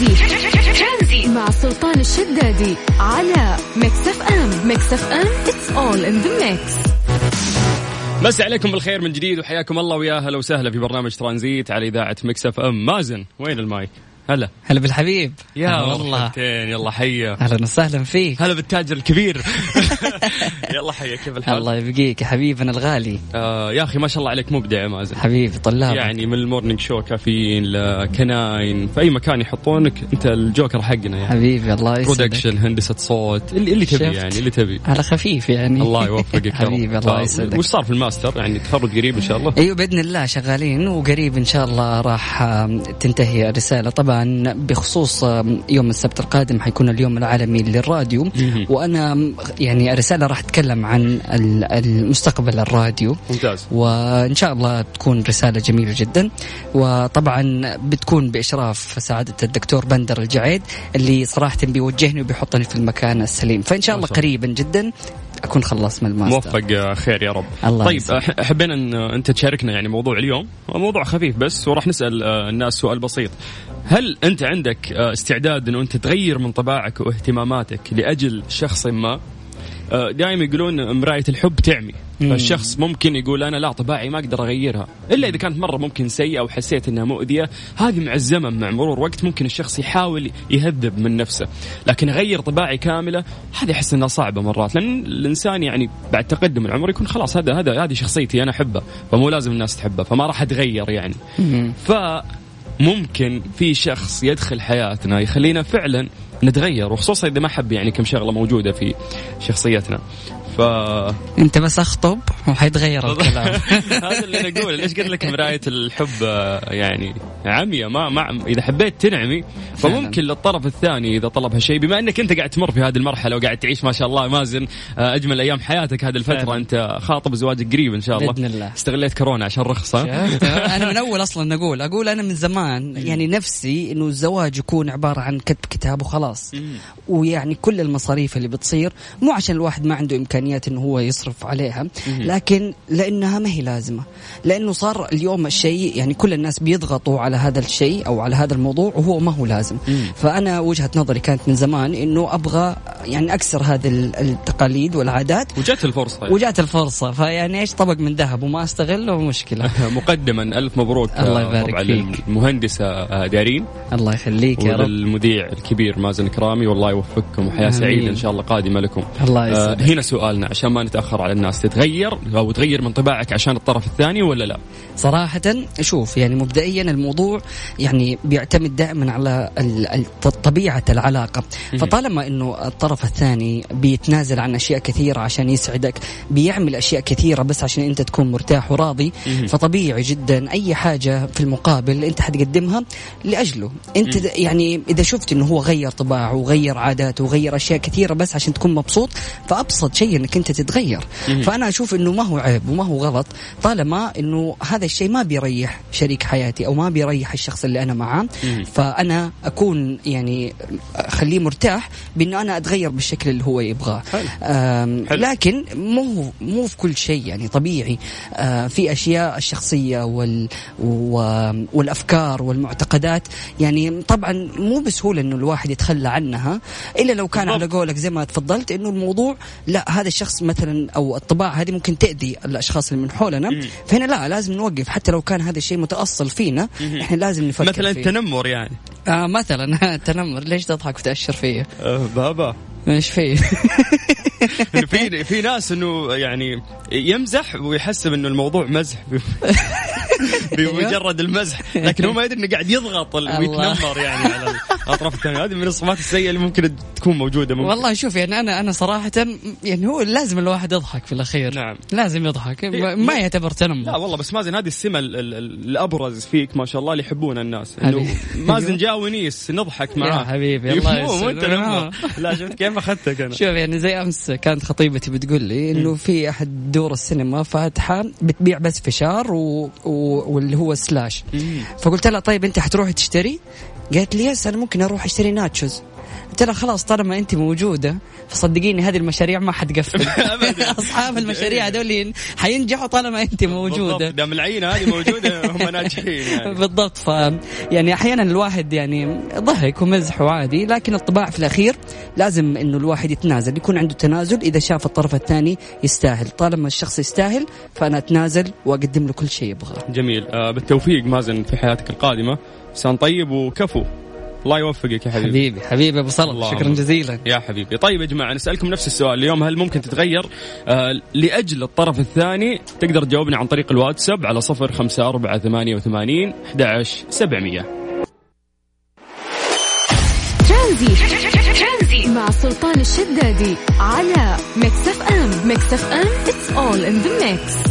ترانزيت. مع سلطان الشدادي على Mix FM Mix FM it's all in the mix مسي عليكم بالخير من جديد وحياكم الله ويا أهلا وسهلا في برنامج ترانزيت على إذاعة Mix FM مازن وين المايك؟ هلا. هلا بالحبيب. يا هلا والله. يلا حيا. أهلا وسهلا فيك. هلا بالتاجر الكبير. يلا حيا كيف الحال؟ الله يبقيك يا حبيبنا الغالي. آه يا أخي ما شاء الله عليك مبدع يا مازن حبيبي طلاب يعني من ال morning show كافيين لكناين في أي مكان يحطونك أنت الجوكر حقنا يعني. حبيبي الله يسعدك. production هندسة صوت اللي, اللي تبي. يعني اللي تبي. على خفيف يعني. الله يوفقك. حبيبي الله ف- يسعدك. وش صار في الماستر؟ يعني تخرج قريب إن شاء الله؟ أيوه بإذن الله شغالين وقريب إن شاء الله راح تنتهي الرسالة. طبعا بخصوص يوم السبت القادم حيكون اليوم العالمي للراديو. وأنا آم، يعني الرسالة راح تتكلم عن ال- المستقبل الراديو. ممتاز. وإن شاء الله تكون رسالة جميلة جدا. وطبعا بتكون بإشراف سعادة الدكتور بندر الجعيد اللي صراحة بيوجهني وبيحطني في المكان السليم. فإن شاء الله. قريبا جدا أكون خلصت من الماستر. موفق خير يا رب. الله طيب حبينا إن أنت تشاركنا يعني موضوع اليوم. موضوع خفيف بس وراح نسأل آه، الناس سؤال بسيط. هل أنت عندك آه، استعداد إنه أنت تغير من طباعك واهتماماتك لأجل شخص ما؟ دائما يقولون مراية الحب تعمي. فالشخص ممكن يقول أنا لا طباعي ما أقدر أغيرها. إلا إذا كانت مرة ممكن سيئة وحسيت إنها مؤذية هذه مع الزمن مع مرور وقت ممكن الشخص يحاول يهذب من نفسه. لكن أغير طباعي كاملة هذه أحس إنها صعبة مرات. لأن الإنسان يعني بعد تقدم العمر يكون خلاص هذا هذا هذه شخصيتي أنا أحبها. فمو لازم الناس تحبها فما راح أتغير يعني. مم. فممكن في شخص يدخل حياتنا يخلينا فعلا نتغير وخصوصا إذا ما حب يعني كم شغلة موجودة في شخصيتنا. ف انت بس اخطب وحيتغير الكلام. هذا اللي أنا أقوله. ليش قلت لك مراية الحب آه، يعني عمية؟ ما ما إذا حبيت تنعمي فممكن للطرف الثاني إذا طلب هالشيء بما إنك أنت قاعد تمر في هذه المرحلة وقاعد تعيش ما شاء الله مازن آه، أجمل أيام حياتك هذه الفترة فعلا. أنت خاطب زواجك قريب إن شاء الله. بإذن الله. استغليت كورونا عشان رخصة؟ أنا من أول أصلا أقول أقول أنا من زمان يعني نفسي إنه الزواج يكون عبارة عن كتب كتاب وخلاص. ويعني كل المصاريف اللي بتصير مو عشان الواحد ما عنده إمكانيات إنه هو يصرف عليها. لكن لأنها ما هي لازمة. لأنه صار اليوم الشيء يعني كل الناس بيضغطوا على هذا الشيء أو على هذا الموضوع وهو ما هو لازم. فأنا وجهة نظري كانت من زمان إنه أبغى يعني أكسر هذه ال- التقاليد والعادات. وجت الفرصة يعني. وجات الفرصة. فيعني إيش طبق من ذهب وما استغله مشكلة. مقدما. ألف مبروك الله آه، يبارك فيك. للمهندسه آه، دارين. الله يخليك يا رب. وللمذيع الكبير مازن كرامي. والله يوفقكم وحياة. سعيدة إن شاء الله قادمة لكم. الله آه يسعدك هنا سؤالنا عشان ما نتأخر على الناس تتغير؟ أو تغير من طباعك عشان الطرف الثاني ولا لا؟ صراحة شوف يعني مبدئيا الموضوع يعني بيعتمد دائما على ال- ال- طبيعة العلاقة. فطالما إنه الطرف الثاني بيتنازل عن أشياء كثيرة عشان يسعدك بيعمل أشياء كثيرة بس عشان أنت تكون مرتاح وراضي فطبيعي جدا أي حاجة في المقابل أنت حتقدمها لأجله. أنت يعني إذا شفت إنه هو غير طباعه وغير عاداته وغير أشياء كثيرة بس عشان تكون مبسوط فأبسط شيء إنك أنت تتغير. فأنا أشوف إنه ما هو عيب وما هو غلط طالما إنه هذا الشيء ما بيريح شريك حياتي أو ما بيريح الشخص اللي أنا معاه. فأنا أكون يعني أخليه مرتاح بإنه أنا أتغير بالشكل اللي هو يبغاه. لكن مو مو في كل شيء يعني طبيعي. آه، في أشياء الشخصية وال والأفكار والمعتقدات يعني طبعا مو بسهولة إنه الواحد يتخلى عنها. إلا لو كان على بالضبط. قولك زي ما تفضلت إنه الموضوع لا هذا الشخص مثلا أو الطباع هذه ممكن تأذي الأشخاص اللي من حولنا. فهنا لا لازم نوقف. حتى لو كان هذا الشيء متأصل فينا إحنا لازم نفكر مثلا فيه. التنمر يعني. آه مثلا تنمر. ليش تضحك وتأشر فيه؟ آه بابا. إيش؟ إنه في في ناس إنه يعني يمزح ويحسب إنه الموضوع مزح بمجرد المزح لكن هو ما يدري إنه قاعد يضغط. ويتنمر يعني على الاطراف الثانية هذه من الصفات السيئة اللي ممكن تكون موجودة ممكن. والله شوف يعني أنا أنا صراحة يعني هو لازم الواحد يضحك في الأخير نعم. لازم يضحك ما- ما يعتبر لا تنمر والله بس مازن هذه السمة ال- ال- ال- الأبرز فيك ما شاء الله اللي يحبونها الناس إنه. مازن جاء ونيس نضحك معاه حبيبي، الله يسلمك. لا شفت كيف أخذتك أنا. شوف يعني زي أمس كانت خطيبتي بتقول لي إنه في أحد دور السينما فاتحة بتبيع بس فشار و... و... واللي هو slush. فقلت لها طيب أنت حتروحي تشتري؟ قالت لي yes أنا ممكن أروح أشتري nachos. ترى خلاص طالما أنت موجودة فصدقيني هذه المشاريع ما حتقفل أصحاب المشاريع هذول حينجحوا طالما أنت موجودة. دام العينه هذه موجودة هم ناجحين يعني. بالضبط. ف يعني أحيانا الواحد يعني ضحك ومزح وعادي لكن الطباع في الأخير لازم إنه الواحد يتنازل يكون عنده تنازل إذا شاف الطرف الثاني يستاهل. طالما الشخص يستاهل فأنا أتنازل وأقدم له كل شيء يبغاه. جميل. آه بالتوفيق مازن في حياتك القادمة. انسان طيب وكفو. الله يوفقك يا حبيبي. حبيبي حبيبي أبو صلاه شكرا جزيلا. يا حبيبي. طيب يا جماعة نسألكم نفس السؤال. اليوم هل ممكن تتغير؟ آه لأجل الطرف الثاني تقدر تجاوبنا عن طريق الواتساب على صفر خمسة أربعة ثمانية وثمانين أحد سبعمية. ترانزيت. مع سلطان الشدادي على Mix FM. Mix FM it's all in the mix.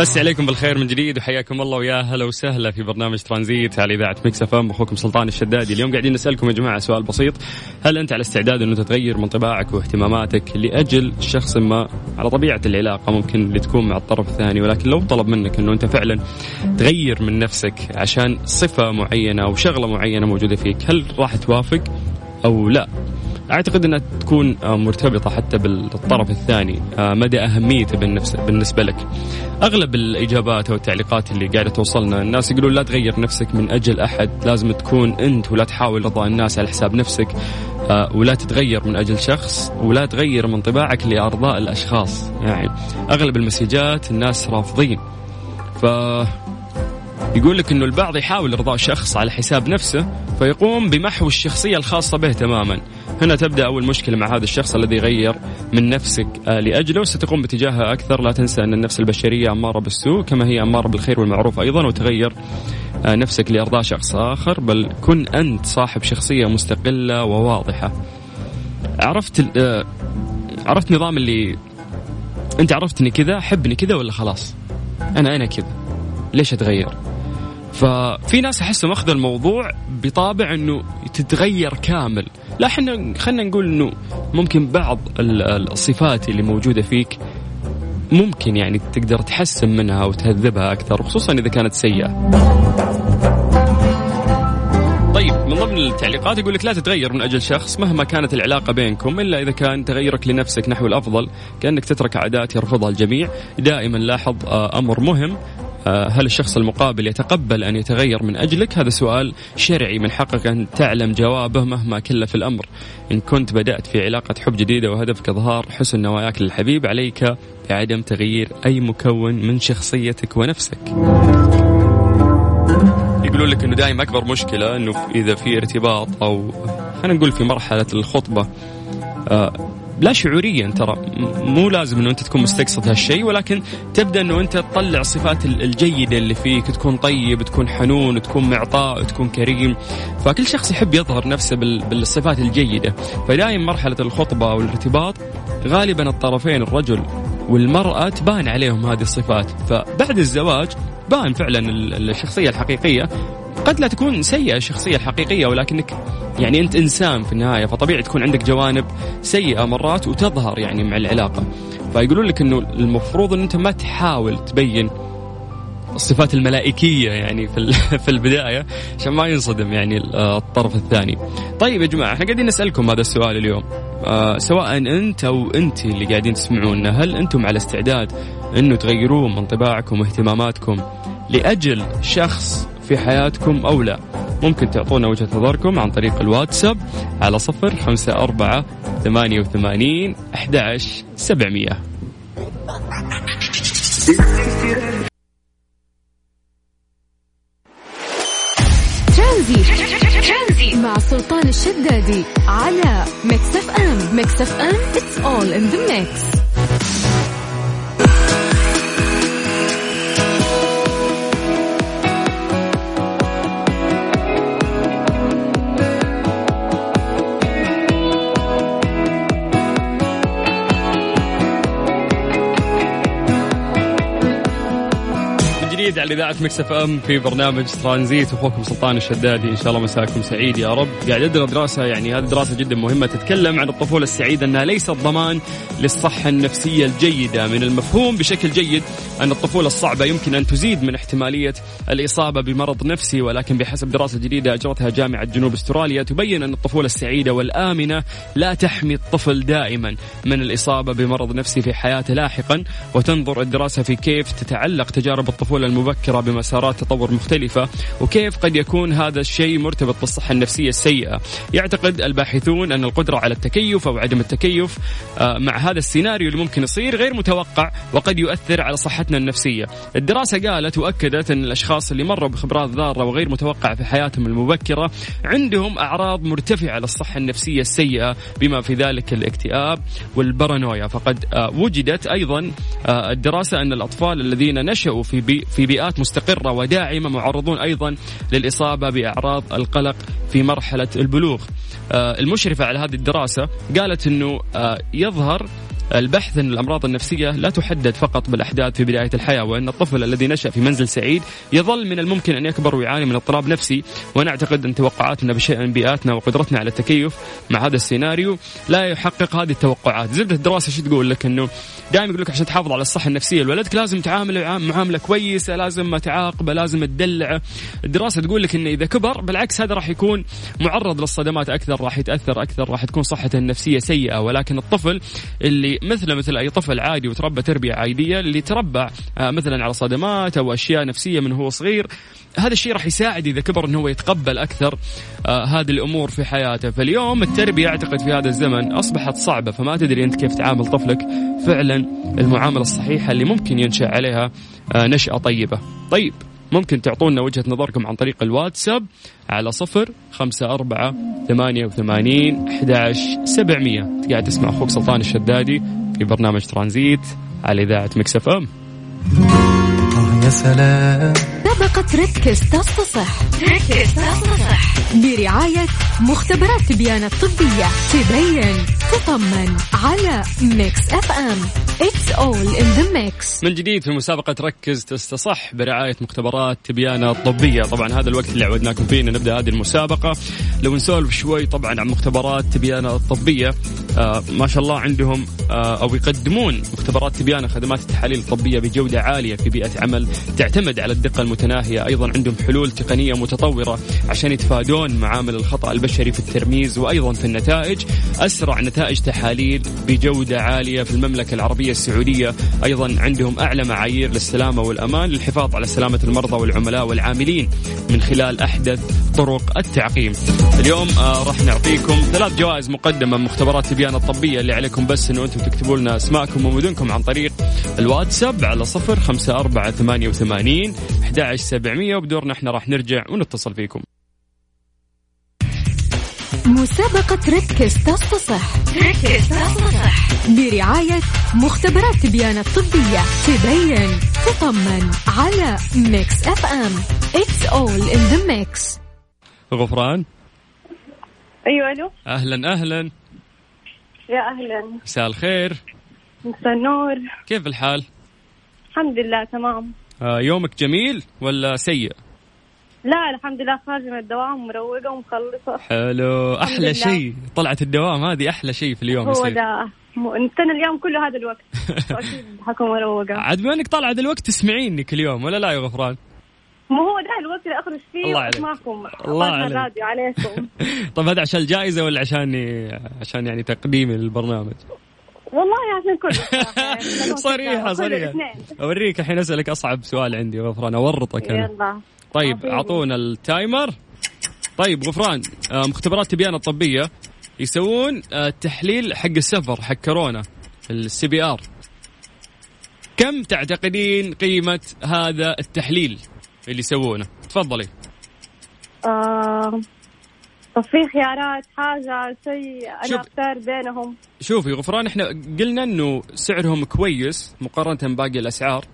مسي عليكم بالخير من جديد وحياكم الله ويا هلا وسهلا في برنامج ترانزيت على إذاعة Mix FM. أخوكم سلطان الشدادي. اليوم قاعدين نسألكم يا جماعة سؤال بسيط. هل أنت على استعداد أنه تتغير من طباعك واهتماماتك لأجل شخص ما على طبيعة العلاقة ممكن اللي تكون مع الطرف الثاني ولكن لو طلب منك أنه أنت فعلا تغير من نفسك عشان صفة معينة أو شغلة معينة موجودة فيك هل راح توافق أو لا؟ أعتقد إنها تكون آه، مرتبطة حتى بالطرف الثاني. آه، مدى أهميته بالنسبة لك. أغلب الإجابات أو التعليقات اللي قاعدة توصلنا الناس يقولون لا تغير نفسك من أجل أحد لازم تكون أنت ولا تحاول رضا الناس على حساب نفسك. آه، ولا تتغير من أجل شخص ولا تغير من طباعك لأرضاء الأشخاص. يعني أغلب المسجات الناس رافضين. ف يقول لك إنه البعض يحاول إرضاء شخص على حساب نفسه فيقوم بمحو الشخصية الخاصة به تماما. هنا تبدأ أول مشكلة مع هذا الشخص الذي غير من نفسك آه، لأجله ستقوم باتجاهها أكثر. لا تنسى أن النفس البشرية أمارة بالسوء كما هي أمارة بالخير والمعروف أيضا وتغير آه، نفسك لأرضاء شخص آخر. بل كن أنت صاحب شخصية مستقلة وواضحة. عرفت آه، عرفت نظام اللي أنت عرفتني كذا حبني كذا ولا خلاص؟ أنا أنا كذا. ليش أتغير؟ ففي ناس أحسهم أخذوا الموضوع بطابع إنه تتغير كامل. لا إحنا خلينا نقول إنه ممكن بعض الصفات اللي موجودة فيك ممكن يعني تقدر تحسن منها وتهذبها أكثر خصوصا إذا كانت سيئة. طيب من ضمن التعليقات يقول لك لا تتغير من أجل شخص مهما كانت العلاقة بينكم إلا إذا كان تغيرك لنفسك نحو الأفضل كأنك تترك عادات يرفضها الجميع. دائما لاحظ آه، أمر مهم. هل الشخص المقابل يتقبل أن يتغير من أجلك؟ هذا سؤال شرعي من حقك أن تعلم جوابه مهما كلف الأمر. إن كنت بدأت في علاقة حب جديدة وهدفك إظهار حسن نواياك للحبيب عليك بعدم تغيير أي مكون من شخصيتك ونفسك. يقولون لك إنه دائما أكبر مشكلة إنه إذا في ارتباط أو خلينا نقول في مرحلة الخطبة آه، لا شعوريا ترى. مو لازم إنه أنت تكون مستقصد هالشيء ولكن تبدأ إنه أنت تطلع الصفات الجيدة اللي فيك تكون طيب تكون حنون تكون معطاء تكون كريم. فكل شخص يحب يظهر نفسه بالصفات الجيدة. فدائما مرحلة الخطبة أو الارتباط غالبا الطرفين الرجل والمرأة تبان عليهم هذه الصفات. فبعد الزواج بان فعلا الشخصية الحقيقية قد لا تكون سيئة الشخصية الحقيقية ولكنك يعني أنت إنسان في النهاية فطبيعي تكون عندك جوانب سيئة مرات وتظهر يعني مع العلاقة فيقولون لك أنه المفروض أن أنت ما تحاول تبين الصفات الملائكية يعني في في البداية عشان ما ينصدم يعني الطرف الثاني. طيب يا جماعة إحنا قاعدين نسألكم هذا السؤال اليوم آه سواء أنت أو أنت اللي قاعدين تسمعونا هل أنتم على استعداد أنه تغيرون من طباعكم واهتماماتكم لأجل شخص في حياتكم أو لا. ممكن تعطونا وجهة نظركم عن طريق الواتساب على صفر خمسة أربعة ثمانية وثمانين أحد سبعمية. مع سلطان الشدادي على Mix FM. Mix FM it's all in the mix. على إذاعة Mix FM في برنامج ترانزيت. أخوكم سلطان الشدادي إن شاء الله مساكم سعيد يا رب. قاعد أقرا دراسة يعني هذه دراسة جدا مهمة تتكلم عن الطفولة السعيدة إنها ليست ضمان للصحة النفسية الجيدة. من المفهوم بشكل جيد أن الطفولة الصعبة يمكن أن تزيد من احتمالية الإصابة بمرض نفسي ولكن بحسب دراسة جديدة أجرتها جامعة جنوب أستراليا تبين أن الطفولة السعيدة والآمنة لا تحمي الطفل دائما من الإصابة بمرض نفسي في حياته لاحقا. وتنظر الدراسة في كيف تتعلق تجارب الطفولة المبكرة بمسارات تطور مختلفة وكيف قد يكون هذا الشيء مرتبط بالصحة النفسية السيئة. يعتقد الباحثون أن القدرة على التكيف أو عدم التكيف آه، مع هذا السيناريو اللي ممكن يصير غير متوقع وقد يؤثر على صحتنا النفسية. الدراسة قالت وأكدت أن الأشخاص اللي مروا بخبرات ضاره وغير متوقعة في حياتهم المبكرة عندهم أعراض مرتفعة للصحة النفسية السيئة بما في ذلك الاكتئاب والبارانويا. فقد آه، وجدت أيضا آه، الدراسة أن الأطفال الذين نشأوا في بي في بيئات مستقرة وداعمة معرضون أيضا للإصابة بأعراض القلق في مرحلة البلوغ. آه، المشرفة على هذه الدراسة قالت إنه يظهر البحث أن الأمراض النفسية لا تحدد فقط بالأحداث في بداية الحياة وأن الطفل الذي نشأ في منزل سعيد يظل من الممكن أن يكبر ويعاني من اضطراب نفسي. ونعتقد أن توقعاتنا بشيء من بيئاتنا وقدرتنا على التكيف مع هذا السيناريو لا يحقق هذه التوقعات. زبدة الدراسة شو تقول لك؟ أنه دائما يقول لك عشان تحافظ على الصحة النفسية لولدك لازم تعامله معاملة كويسة لازم تعاقبه لازم تدلعه الدراسة تقول لك أنه إذا كبر بالعكس هذا راح يكون معرض للصدمات أكثر راح يتأثر أكثر راح تكون صحته النفسية سيئة. ولكن الطفل اللي مثله مثل أي طفل عادي وتربى تربية عادية اللي تربى آه، مثلا على صدمات أو أشياء نفسية من هو صغير. هذا الشيء راح يساعد إذا كبر إنه هو يتقبل أكثر آه هذه الأمور في حياته، فاليوم التربية أعتقد في هذا الزمن أصبحت صعبة فما تدري أنت كيف تعامل طفلك. فعلا المعاملة الصحيحة اللي ممكن ينشأ عليها آه نشأة طيبة. طيب. ممكن تعطونا وجهة نظركم عن طريق الواتساب على صفر خمسة أربعة ثمانية وثمانين أحد سبعمية. قاعد تسمع أخوك سلطان الشدادي في برنامج ترانزيت على إذاعة مكسف أم. يا سلام. سبقة ركز تصفح ركز تصفح برعاية مختبرات تبيان الطبية. تبين تطمن على Mix FM. it's all in the mix من جديد في مسابقة ركز تستصح برعاية مختبرات تبيان الطبية. طبعا هذا الوقت اللي عودناكم فيه نبدأ هذه المسابقة. لو نسولف شوي طبعا عن مختبرات تبيان الطبية آه ما شاء الله عندهم آه أو يقدمون مختبرات تبيان خدمات التحاليل الطبية بجودة عالية في بيئة عمل تعتمد على الدقة المتناهية أيضا عندهم حلول تقنية متطورة عشان يتفادون معامل الخطأ البشري في الترميز وأيضا في النتائج. أسرع نتائج تحاليل بجودة عالية في المملكة العربية السعودية. أيضا عندهم أعلى معايير للسلامة والأمان للحفاظ على سلامة المرضى والعملاء والعاملين من خلال أحدث طرق التعقيم. اليوم آه راح نعطيكم ثلاث جوائز مقدمة من مختبرات تبيان الطبية اللي عليكم بس أنه أنتم تكتبوا لنا أسماءكم ومدنكم عن طريق الواتساب على صفر خمسة أربعة ثمانية وثمانين أحد سبعمية وبدورنا إحنا راح نرجع ونتصل فيكم. مسابقة ركز تصفح ركز تصفح برعاية مختبرات تبيان الطبية. تبين تطمن على Mix FM. It's all in the mix. غفران؟ أيوه ألو؟ أهلا أهلا. يا أهلا. مساء الخير. مساء النور. كيف الحال؟ الحمد لله تمام. يومك جميل ولا سيء؟ لا الحمد لله خارجة من الدوام مروقة ومخلصة. حلو. أحلى شيء. طلعت الدوام هذه أحلى شيء في اليوم هو. ده. نستنى اليوم كله هذا الوقت. أكيد حكون مروقة. عاد بما إنك طالعة الوقت تسمعيني كل يوم ولا لا يا غفران؟ ما هو ده الوقت اللي أخرج فيه الله عليك. معكم الله عليك. الراديو عليكم. طيب هذا عشان الجائزة ولا عشان عشان يعني تقديمي للبرنامج؟ والله عشان كل صريحة صريحة. أوريك الحين أسألك أصعب سؤال عندي غفران أورطك أنا. يلا. طيب أعطونا ال timer. طيب غفران آه، مختبرات تبيان الطبية يسوون التحليل آه، حق السفر حق كورونا ال CPR. كم تعتقدين قيمة هذا التحليل اللي يسوونه؟ تفضلي. آه طب في خيارات حاجة شيء أنا أختار بينهم. شوفي غفران إحنا قلنا إنه سعرهم كويس مقارنة بباقي الأسعار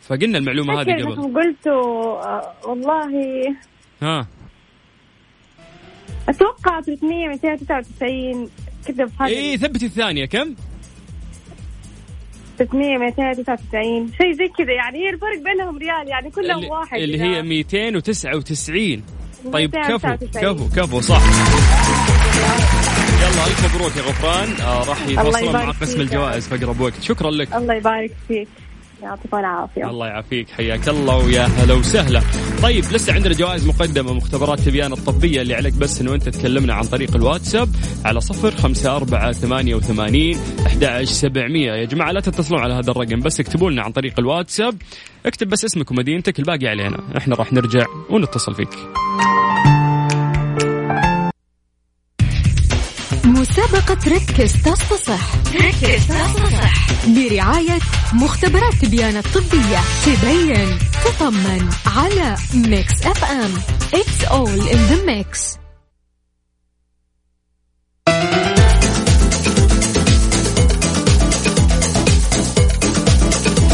فقلنا المعلومة هذه قبل. قلتوا آه والله ها. أتوقع 300 299 كذا بهذه اي ثبتي الثانية كم؟ 600 299 شيء زي كذا يعني هي الفرق بينهم ريال يعني كلهم واحد اللي هي 299 طيب كفو 299. كفو كفو صح. يلا الف مبروك يا غفران. آه راح يتواصلون مع قسم. الجوائز في اقرب وقت شكرا لك. الله يبارك فيك. يعطيكم العافية الله يعافيك حياك الله ويا هلا وسهلا. طيب لسه عندنا جوائز مقدمة مختبرات تبيان الطبية اللي عليك بس إنه أنت تكلمنا عن طريق الواتساب على صفر خمسة أربعة ثمانية وثمانين أحد سبعمية. يا جماعة لا تتصلون على هذا الرقم بس اكتبوا لنا عن طريق الواتساب. اكتب بس اسمك ومدينتك الباقي علينا. إحنا راح نرجع ونتصل فيك. مسابقة ركز تصفصح ركز تصفصح برعاية مختبرات تبيان الطبية. تبين تطمن على Mix FM It's all in the mix.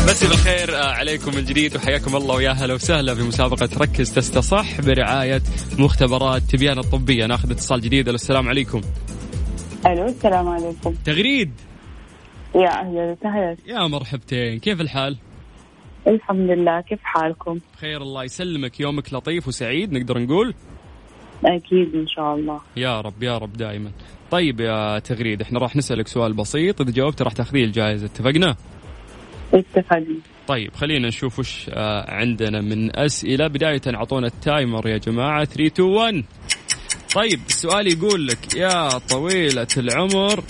مسي بالخير آه، عليكم من جديد وحياكم الله ويا هلا وسهلا في مسابقة ركز تستصح برعاية مختبرات تبيان الطبية. ناخذ اتصال جديد السلام عليكم. ألو السلام عليكم. تغريد. يا أهلا وسهلا. يا مرحبتين كيف الحال؟ الحمد لله كيف حالكم؟ خير الله يسلمك. يومك لطيف وسعيد نقدر نقول؟ أكيد إن شاء الله. يا رب يا رب دائما. طيب يا تغريد إحنا راح نسألك سؤال بسيط. إذا جاوبت راح تاخذين الجائزة. اتفقنا؟ اتفقنا. طيب خلينا نشوف وش آه، عندنا من أسئلة. بداية أعطونا التايمر يا جماعة. 3 2 1 طيب السؤال يقول لك يا طويلة العمر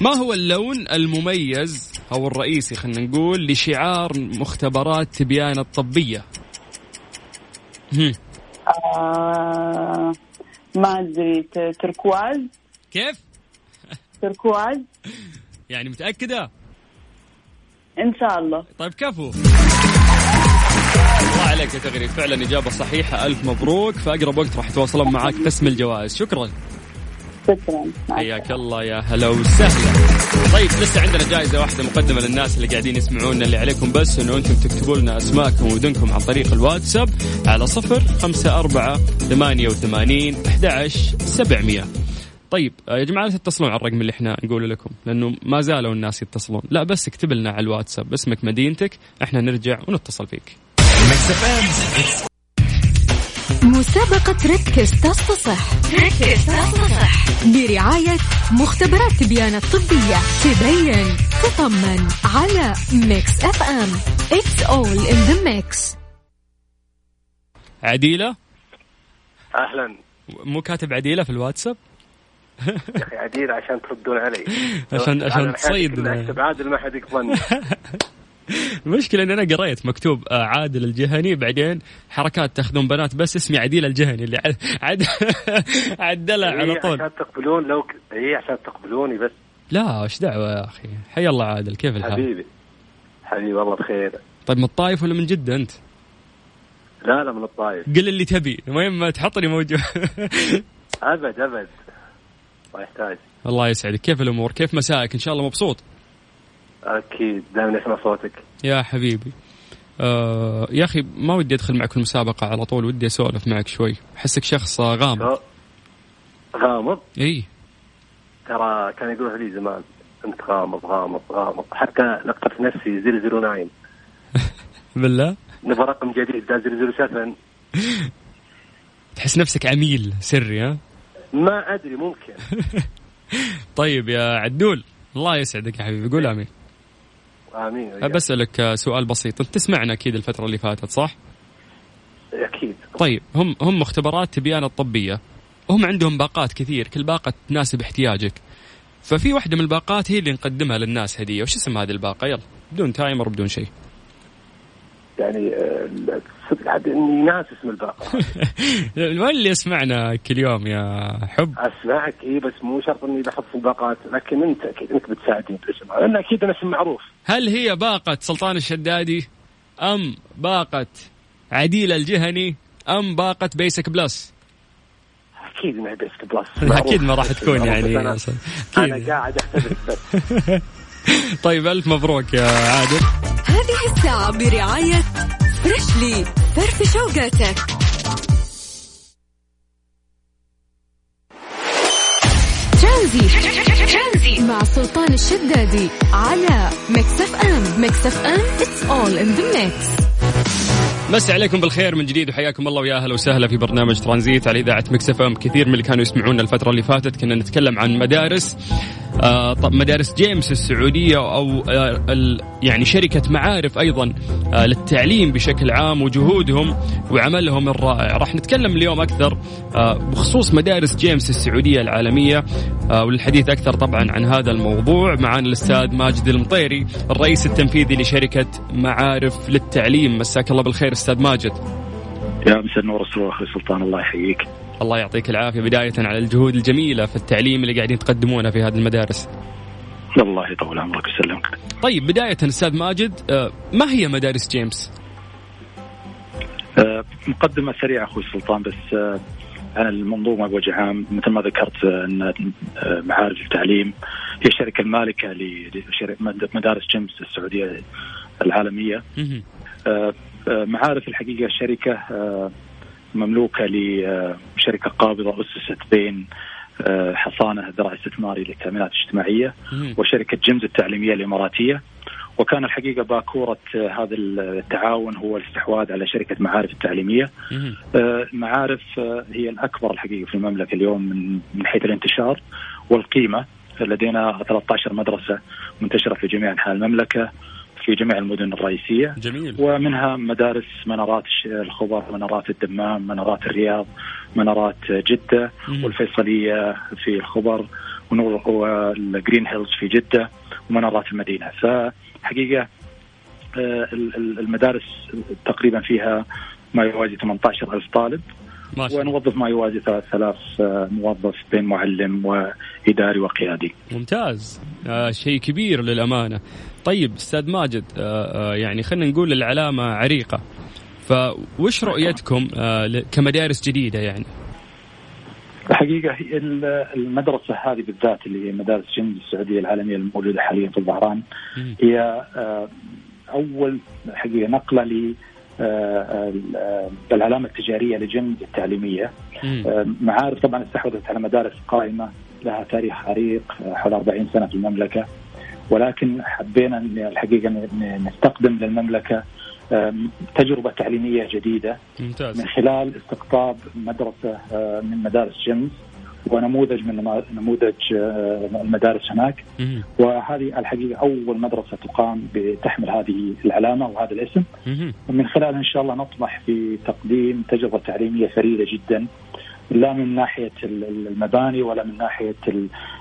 ما هو اللون المميز أو الرئيسي خلينا نقول لشعار مختبرات تبيان الطبية هم. آه ما أدري ت- تركواز كيف؟ تركواز يعني متأكدة؟ إن شاء الله طيب كفو عليك يا تغريد فعلا إجابة صحيحة. ألف مبروك. في أقرب وقت راح يتواصلون معك قسم الجوائز. شكرا. شكرا. حياك الله يا هلا وسهلا. طيب لسه عندنا جائزة واحدة مقدمة للناس اللي قاعدين يسمعونا اللي عليكم بس إنه أنتم تكتبوا لنا أسماءكم ومدنكم عن طريق الواتساب على صفر خمسة أربعة ثمانية وثمانين أحد سبعمية. طيب يا جماعة لا تتصلون على الرقم اللي إحنا نقوله لكم لأنه ما زالوا الناس يتصلون. لا بس اكتب لنا على الواتساب. اسمك مدينتك. إحنا نرجع ونتصل فيك. مسابقة ركز تصفصح ركز تصفصح برعاية مختبرات تبيان الطبية. تبين تطمن على Mix FM. It's all in the mix. عديلة؟ أهلا. مو كاتب عديلة في الواتساب؟ يا أخي عديل عشان تردون علي. عشان- عشان تصيد. اكتب عادل ما حد يقبلني. المشكلة إن أنا قريت مكتوب آه، عادل الجهني بعدين حركات تاخذون بنات بس اسمي عديل الجهني اللي عد عد عدلها على هي طول عشان تقبلون لو ك... هي عشان تقبلوني بس لا إيش دعوة يا أخي حي الله عادل كيف الحال؟ حبيبي حبيبي والله بخير طيب من الطايف ولا من جدة أنت؟ لا لا من الطايف قل اللي تبي المهم ما تحطني موجود أبد أبد ما يحتاج الله يسعدك كيف الأمور؟ كيف مسائك؟ إن شاء الله مبسوط؟ أكيد. دائما أسمع صوتك. يا حبيبي. آه يا أخي ما ودي أدخل معك في المسابقة على طول ودي أسولف معك شوي. أحسك شخص غامض. غامض؟ إي. ترى كان يقولها لي زمان أنت غامض غامض غامض. حتى لقبت نفسي 009 بالله؟ نبغى رقم جديد ده 007 تحس نفسك عميل سري ها؟ ما أدري ممكن. طيب يا عدول الله يسعدك يا حبيبي. قول آمين. آمين. وياك. بسألك آه، سؤال بسيط. أنت تسمعنا أكيد الفترة اللي فاتت صح؟ أكيد. طيب هم هم مختبرات تبيان الطبية. هم عندهم باقات كثير كل باقة تناسب احتياجك. ففي واحدة من الباقات هي اللي نقدمها للناس هدية. وش اسم هذه الباقة؟ يلا بدون تايمر بدون شيء. يعني آه، صدق عاد إني ناس اسم الباقة. وين اللي يسمعنا كل يوم يا حب. أسمعك إي بس مو شرط إني بحط في الباقات لكن أنت أكيد انك بتساعدني بالاسم لأن أكيد أنا اسم معروف. هل هي باقة سلطان الشدادي؟ أم باقة عديل الجهني؟ أم باقة Basic Plus؟ أكيد إنها Basic Plus. أكيد ما راح تكون يعني أنا. أنا. قاعد أحتفل بس. طيب ألف مبروك يا عادل. هذه الساعة برعاية فريشلي فرفش وقاتك ترانزيت. مع سلطان الشدادي على Mix FM Mix FM it's all in the mix. مسي عليكم بالخير من جديد وحياكم الله ويا أهلا وسهلا في برنامج ترانزيت على إذاعة Mix FM كثير من اللي كانوا يسمعونا الفترة اللي فاتت كنا نتكلم عن مدارس. مدارس GEMS السعودية أو آه يعني شركة معارف أيضا آه للتعليم بشكل عام وجهودهم وعملهم الرائع. راح نتكلم اليوم أكثر آه بخصوص مدارس جيمس السعودية العالمية آه وللحديث أكثر طبعا عن هذا الموضوع معنا الأستاذ ماجد المطيري الرئيس التنفيذي لشركة معارف للتعليم. مساك الله بالخير أستاذ ماجد. يا مساء النور أخوي سلطان الله يحييك. الله يعطيك العافية. بداية على الجهود الجميلة في التعليم اللي قاعدين تقدمونها في هذه المدارس. الله يطول عمرك ويسلمك. طيب بداية أستاذ ماجد آه، ما هي مدارس جيمس؟ آه، مقدمة سريعة أخوي سلطان بس آه، عن المنظومة بوجه عام مثل ما ذكرت أن معارف التعليم هي الشركة المالكة لمدارس جيمس السعودية العالمية. معارف الحقيقة شركه مملوكة لشركه قابضة أسست بين آه، حصانة الذراع الاستثماري للتأمينات الاجتماعية وشركة جيمز التعليمية الإماراتية. وكان الحقيقة باكورة آه، هذا التعاون هو الاستحواذ على شركة معارف التعليمية. آه، معارف هي الأكبر الحقيقة في المملكة اليوم من حيث الانتشار والقيمة. لدينا 13 مدرسة منتشرة في جميع أنحاء المملكة. في جميع المدن الرئيسية جميل. ومنها مدارس منارات الخبر منارات الدمام منارات الرياض منارات جدة مم. والفيصلية في الخبر وال Green Hills في جدة ومنارات المدينة فحقيقة آه، المدارس تقريبا فيها ما يوازي 18 ألف طالب ونوظف ما يوازي 3000 آه، موظف بين معلم وإداري وقيادي. ممتاز. آه شيء كبير للأمانة. طيب أستاذ ماجد آه، آه، يعني خلينا نقول العلامة عريقة. فوش رؤيتكم آه، كمدارس جديدة يعني؟ الحقيقة المدرسة هذه بالذات اللي هي مدارس جند السعودية العالمية الموجوده حاليا في الظهران هي أول حقيقة نقلة ل العلامة التجارية لجند التعليمية. معارف طبعا استحوذت على مدارس قائمة لها تاريخ عريق حول 40 سنة في المملكة. ولكن حبينا الحقيقة نستقدم للمملكة تجربة تعليمية جديدة ممتاز. من خلال استقطاب مدرسة من مدارس جيمس ونموذج من نموذج المدارس هناك. وهذه الحقيقة أول مدرسة تقام بتحمل هذه العلامة وهذا الاسم. ومن خلالها إن شاء الله نطمح في تقديم تجربة تعليمية فريدة جدا. لا من ناحية المباني ولا من ناحية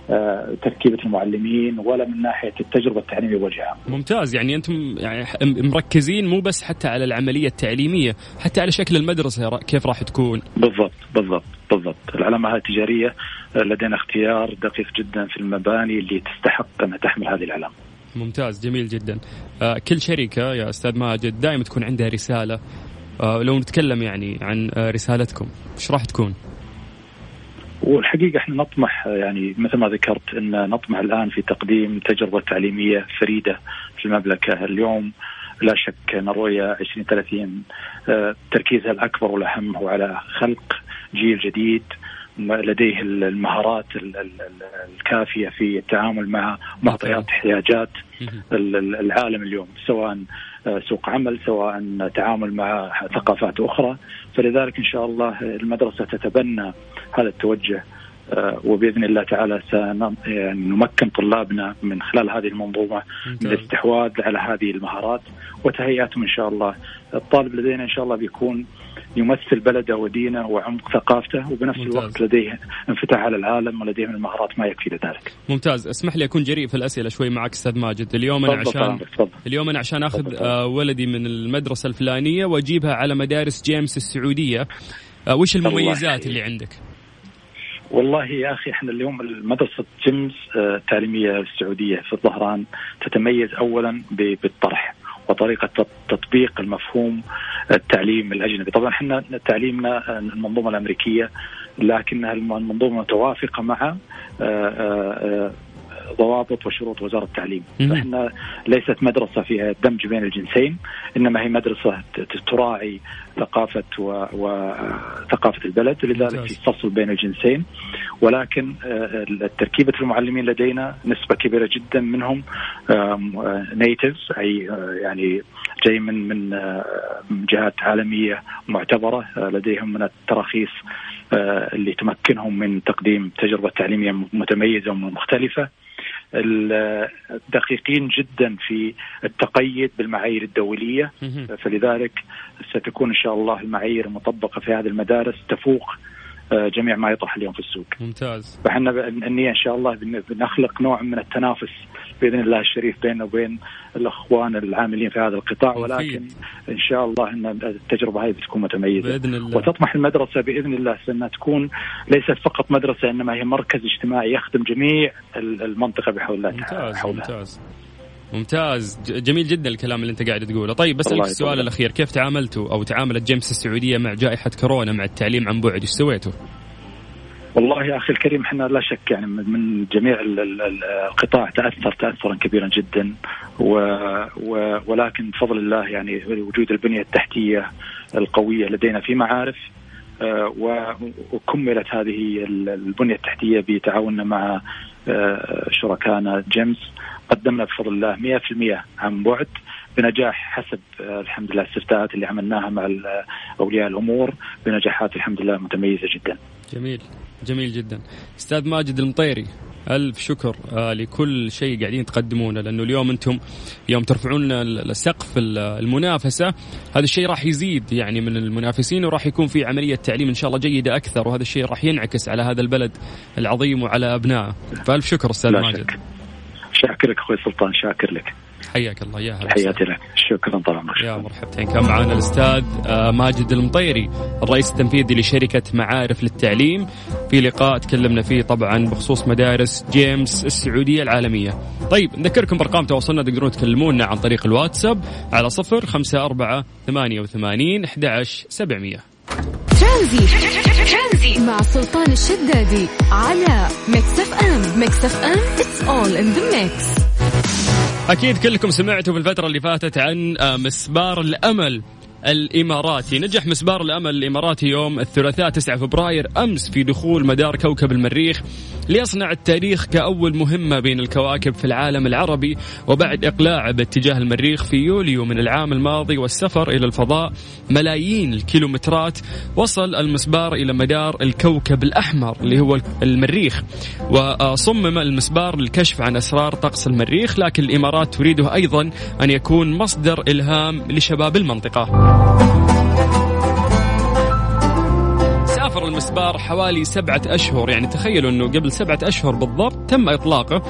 آه، تركيبة المعلمين ولا من ناحية التجربة التعليمية بوجه عام. ممتاز يعني أنتم يعني مركزين مو بس حتى على العملية التعليمية، حتى على شكل المدرسة كيف راح تكون. بالضبط بالضبط بالضبط، العلامة التجارية آه، لدينا اختيار دقيق جدا في المباني اللي تستحق انها تحمل هذه العلامة. ممتاز جميل جدا. آه، كل شركة يا أستاذ ماجد دائما تكون عندها رسالة. لو نتكلم يعني عن رسالتكم، إيش راح تكون؟ والحقيقة إحنا نطمح يعني مثل ما ذكرت إن نطمح الآن في تقديم تجربة تعليمية فريدة في المملكة. اليوم لا شك ان الرؤيه 2030 آه، تركيزها الأكبر والاهم هو على خلق جيل جديد لديه المهارات الكافية في التعامل مع معطيات احتياجات العالم اليوم سواء سوق عمل سواء تعامل مع ثقافات أخرى. فلذلك إن شاء الله المدرسة تتبنى هذا التوجه آه، وبإذن الله تعالى سنمكن طلابنا من خلال هذه المنظومة من الاستحواذ على هذه المهارات. وتهيئتهم إن شاء الله. الطالب لدينا إن شاء الله بيكون يمثل بلده ودينه وعمق ثقافته وبنفس ممتاز. الوقت لديه انفتاح على العالم ولديه من المهارات ما يكفي لذلك. ممتاز، اسمح لي أكون جريء في الأسئلة شوي معك أستاذ ماجد، اليوم أنا عشان. اليوم أنا عشان أخذ آه ولدي من المدرسة الفلانية وأجيبها على مدارس جيمس السعودية، آه وش المميزات اللي عندك؟ والله يا أخي إحنا اليوم مدرسة جيمس التعليمية آه، السعودية في الظهران تتميز اولا بالطرح وطريقة تطبيق المفهوم التعليم الأجنبي، طبعا إحنا تعليمنا المنظومة الأمريكية لكنها المنظومة متوافقة مع آه، آه، ضوابط وشروط وزارة التعليم. فإحنا ليست مدرسة فيها دمج بين الجنسين إنما هي مدرسة تراعي ثقافة وثقافه البلد لذلك في فصل بين الجنسين. ولكن تركيبه المعلمين لدينا نسبة كبيرة جدا منهم نيتيفز أي يعني جاي من من جهات عالمية معتبرة لديهم من التراخيص اللي تمكنهم من تقديم تجربة تعليمية متميزة ومختلفة. دقيقين جدا في التقيد بالمعايير الدولية. فلذلك ستكون إن شاء الله المعايير المطبقة في هذه المدارس تفوق جميع ما يطرح اليوم في السوق. ممتاز. فاحنا النية إن شاء الله بنخلق نوع من التنافس بإذن الله الشريف بيننا وبين الأخوان العاملين في هذا القطاع ولكن إن شاء الله إن التجربة هذه بتكون متميزة بإذن الله وتطمح المدرسة بإذن الله إنها تكون ليست فقط مدرسة إنما هي مركز اجتماعي يخدم جميع المنطقة بحول الله ممتاز حولها. ممتاز ممتاز. جميل جدا الكلام اللي انت قاعد تقوله. طيب بسألك السؤال الأخير. كيف تعاملتوا أو تعاملت جيمس السعودية مع جائحة كورونا مع التعليم عن بعد؟ إيش سويتوا؟ والله يا أخي الكريم إحنا لا شك يعني من جميع القطاع تأثر تأثرا كبيرا جدا. و و ولكن بفضل الله يعني وجود البنية التحتية القوية لدينا في معارف آه، وكملت هذه البنية التحتية بتعاوننا مع آه، شركائنا جيمس. قدمنا بفضل الله 100% عن بعد بنجاح حسب آه، الحمد لله الاستفتاءات اللي عملناها مع أولياء الأمور بنجاحات الحمد لله متميزة جدا. جميل جميل جدا. أستاذ ماجد المطيري ألف شكر آه لكل شيء قاعدين تقدمونه لأنه اليوم أنتم يوم ترفعون السقف المنافسة هذا الشيء راح يزيد يعني من المنافسين وراح يكون في عملية تعليم إن شاء الله جيدة أكثر وهذا الشيء راح ينعكس على هذا البلد العظيم وعلى أبنائه فألف شكر أستاذ ماجد شك. شاكر لك أخوي سلطان شاكر لك حياك الله يا هلا حياتي لك. شكرا طال عمرك. يا مرحبتين. كان معنا الأستاذ آه، ماجد المطيري الرئيس التنفيذي لشركة معارف للتعليم. في لقاء تكلمنا فيه طبعا بخصوص مدارس جيمس السعودية العالمية. طيب نذكركم بأرقام تواصلنا تقدرون تكلمونا عن طريق الواتساب على صفر خمسة أربعة ثمانية وثمانين أحد عشر سبعمية. ترانزيت مع سلطان الشدادي على Mix FM Mix FM it's all in the mix. أكيد كلكم سمعتوا في الفترة اللي فاتت عن آه، مسبار الأمل. الإماراتي. نجح مسبار الأمل الإماراتي يوم الثلاثاء 9 فبراير أمس في دخول مدار كوكب المريخ ليصنع التاريخ كأول مهمة بين الكواكب في العالم العربي وبعد اقلاعه باتجاه المريخ في يوليو من العام الماضي والسفر إلى الفضاء ملايين الكيلومترات وصل المسبار إلى مدار الكوكب الأحمر اللي هو المريخ. وصمم المسبار للكشف عن أسرار طقس المريخ لكن الإمارات تريده أيضا أن يكون مصدر إلهام لشباب المنطقة. سافر المسبار حوالي سبعة أشهر يعني تخيلوا أنه قبل سبعة أشهر بالضبط تم إطلاقه.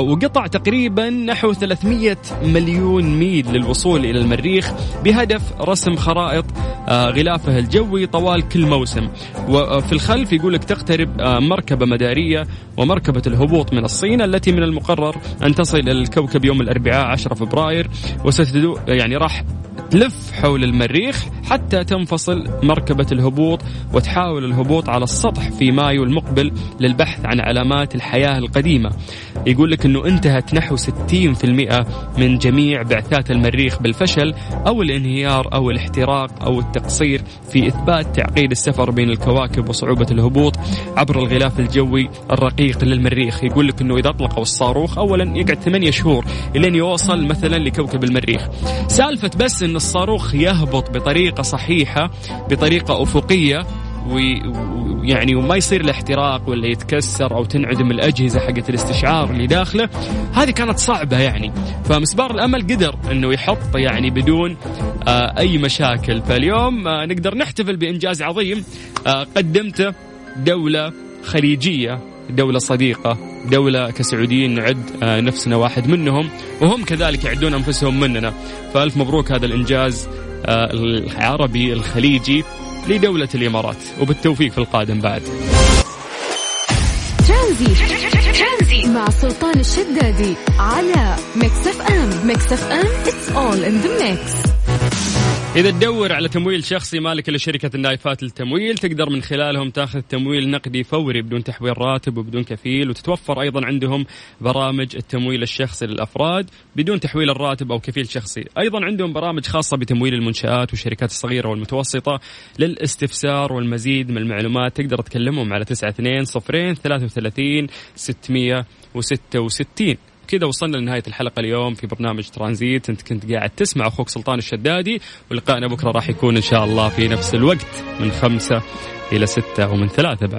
وقطع تقريبا نحو 300 مليون ميل للوصول إلى المريخ بهدف رسم خرائط آه، غلافه الجوي طوال كل موسم. وفي الخلف يقول لك تقترب آه، مركبة مدارية ومركبة الهبوط من الصين التي من المقرر أن تصل إلى الكوكب يوم الأربعاء 10 فبراير وستدو يعني راح تلف حول المريخ حتى تنفصل مركبة الهبوط وتحاول الهبوط على السطح في مايو المقبل للبحث عن علامات الحياة القديمة. يقول لك أنه انتهت نحو 60% من جميع بعثات المريخ بالفشل أو الانهيار أو الاحتراق أو التقصير في إثبات تعقيد السفر بين الكواكب وصعوبة الهبوط عبر الغلاف الجوي الرقيق للمريخ. يقول لك أنه إذا أطلقوا الصاروخ أولا يقعد 8 شهور لين يوصل مثلا لكوكب المريخ. سالفة بس أن الصاروخ يهبط بطريقة صحيحة بطريقة أفقية ويعني وما يصير الاحتراق ولا يتكسر أو تنعدم الأجهزة حقت الاستشعار اللي داخله. هذه كانت صعبة يعني. فمسبار الأمل قدر إنه يحط يعني بدون آه أي مشاكل. فاليوم آه نقدر نحتفل بإنجاز عظيم آه قدمته دولة خليجية دولة صديقة دولة كسعوديين نعد آه، نفسنا واحد منهم وهم كذلك يعدون أنفسهم مننا. فألف مبروك هذا الإنجاز. العربي الخليجي لدولة الإمارات. وبالتوفيق في القادم بعد. ترانزيت. مع سلطان الشدادي على Mix FM. Mix FM it's all in the mix. إذا تدور على تمويل شخصي مالك لشركة النايفات للتمويل تقدر من خلالهم تاخذ تمويل نقدي فوري بدون تحويل راتب وبدون كفيل وتتوفر أيضا عندهم برامج التمويل الشخصي للأفراد بدون تحويل الراتب أو كفيل شخصي. أيضا عندهم برامج خاصة بتمويل المنشآت والشركات الصغيرة والمتوسطة للاستفسار والمزيد من المعلومات. تقدر تكلمهم على 92 صفرين 33 666 كذا وصلنا لنهاية الحلقة اليوم في برنامج ترانزيت. أنت كنت قاعد تسمع أخوك سلطان الشدادي ولقائنا بكرة راح يكون إن شاء الله في نفس الوقت من خمسة إلى ستة ومن ثلاثة بعد.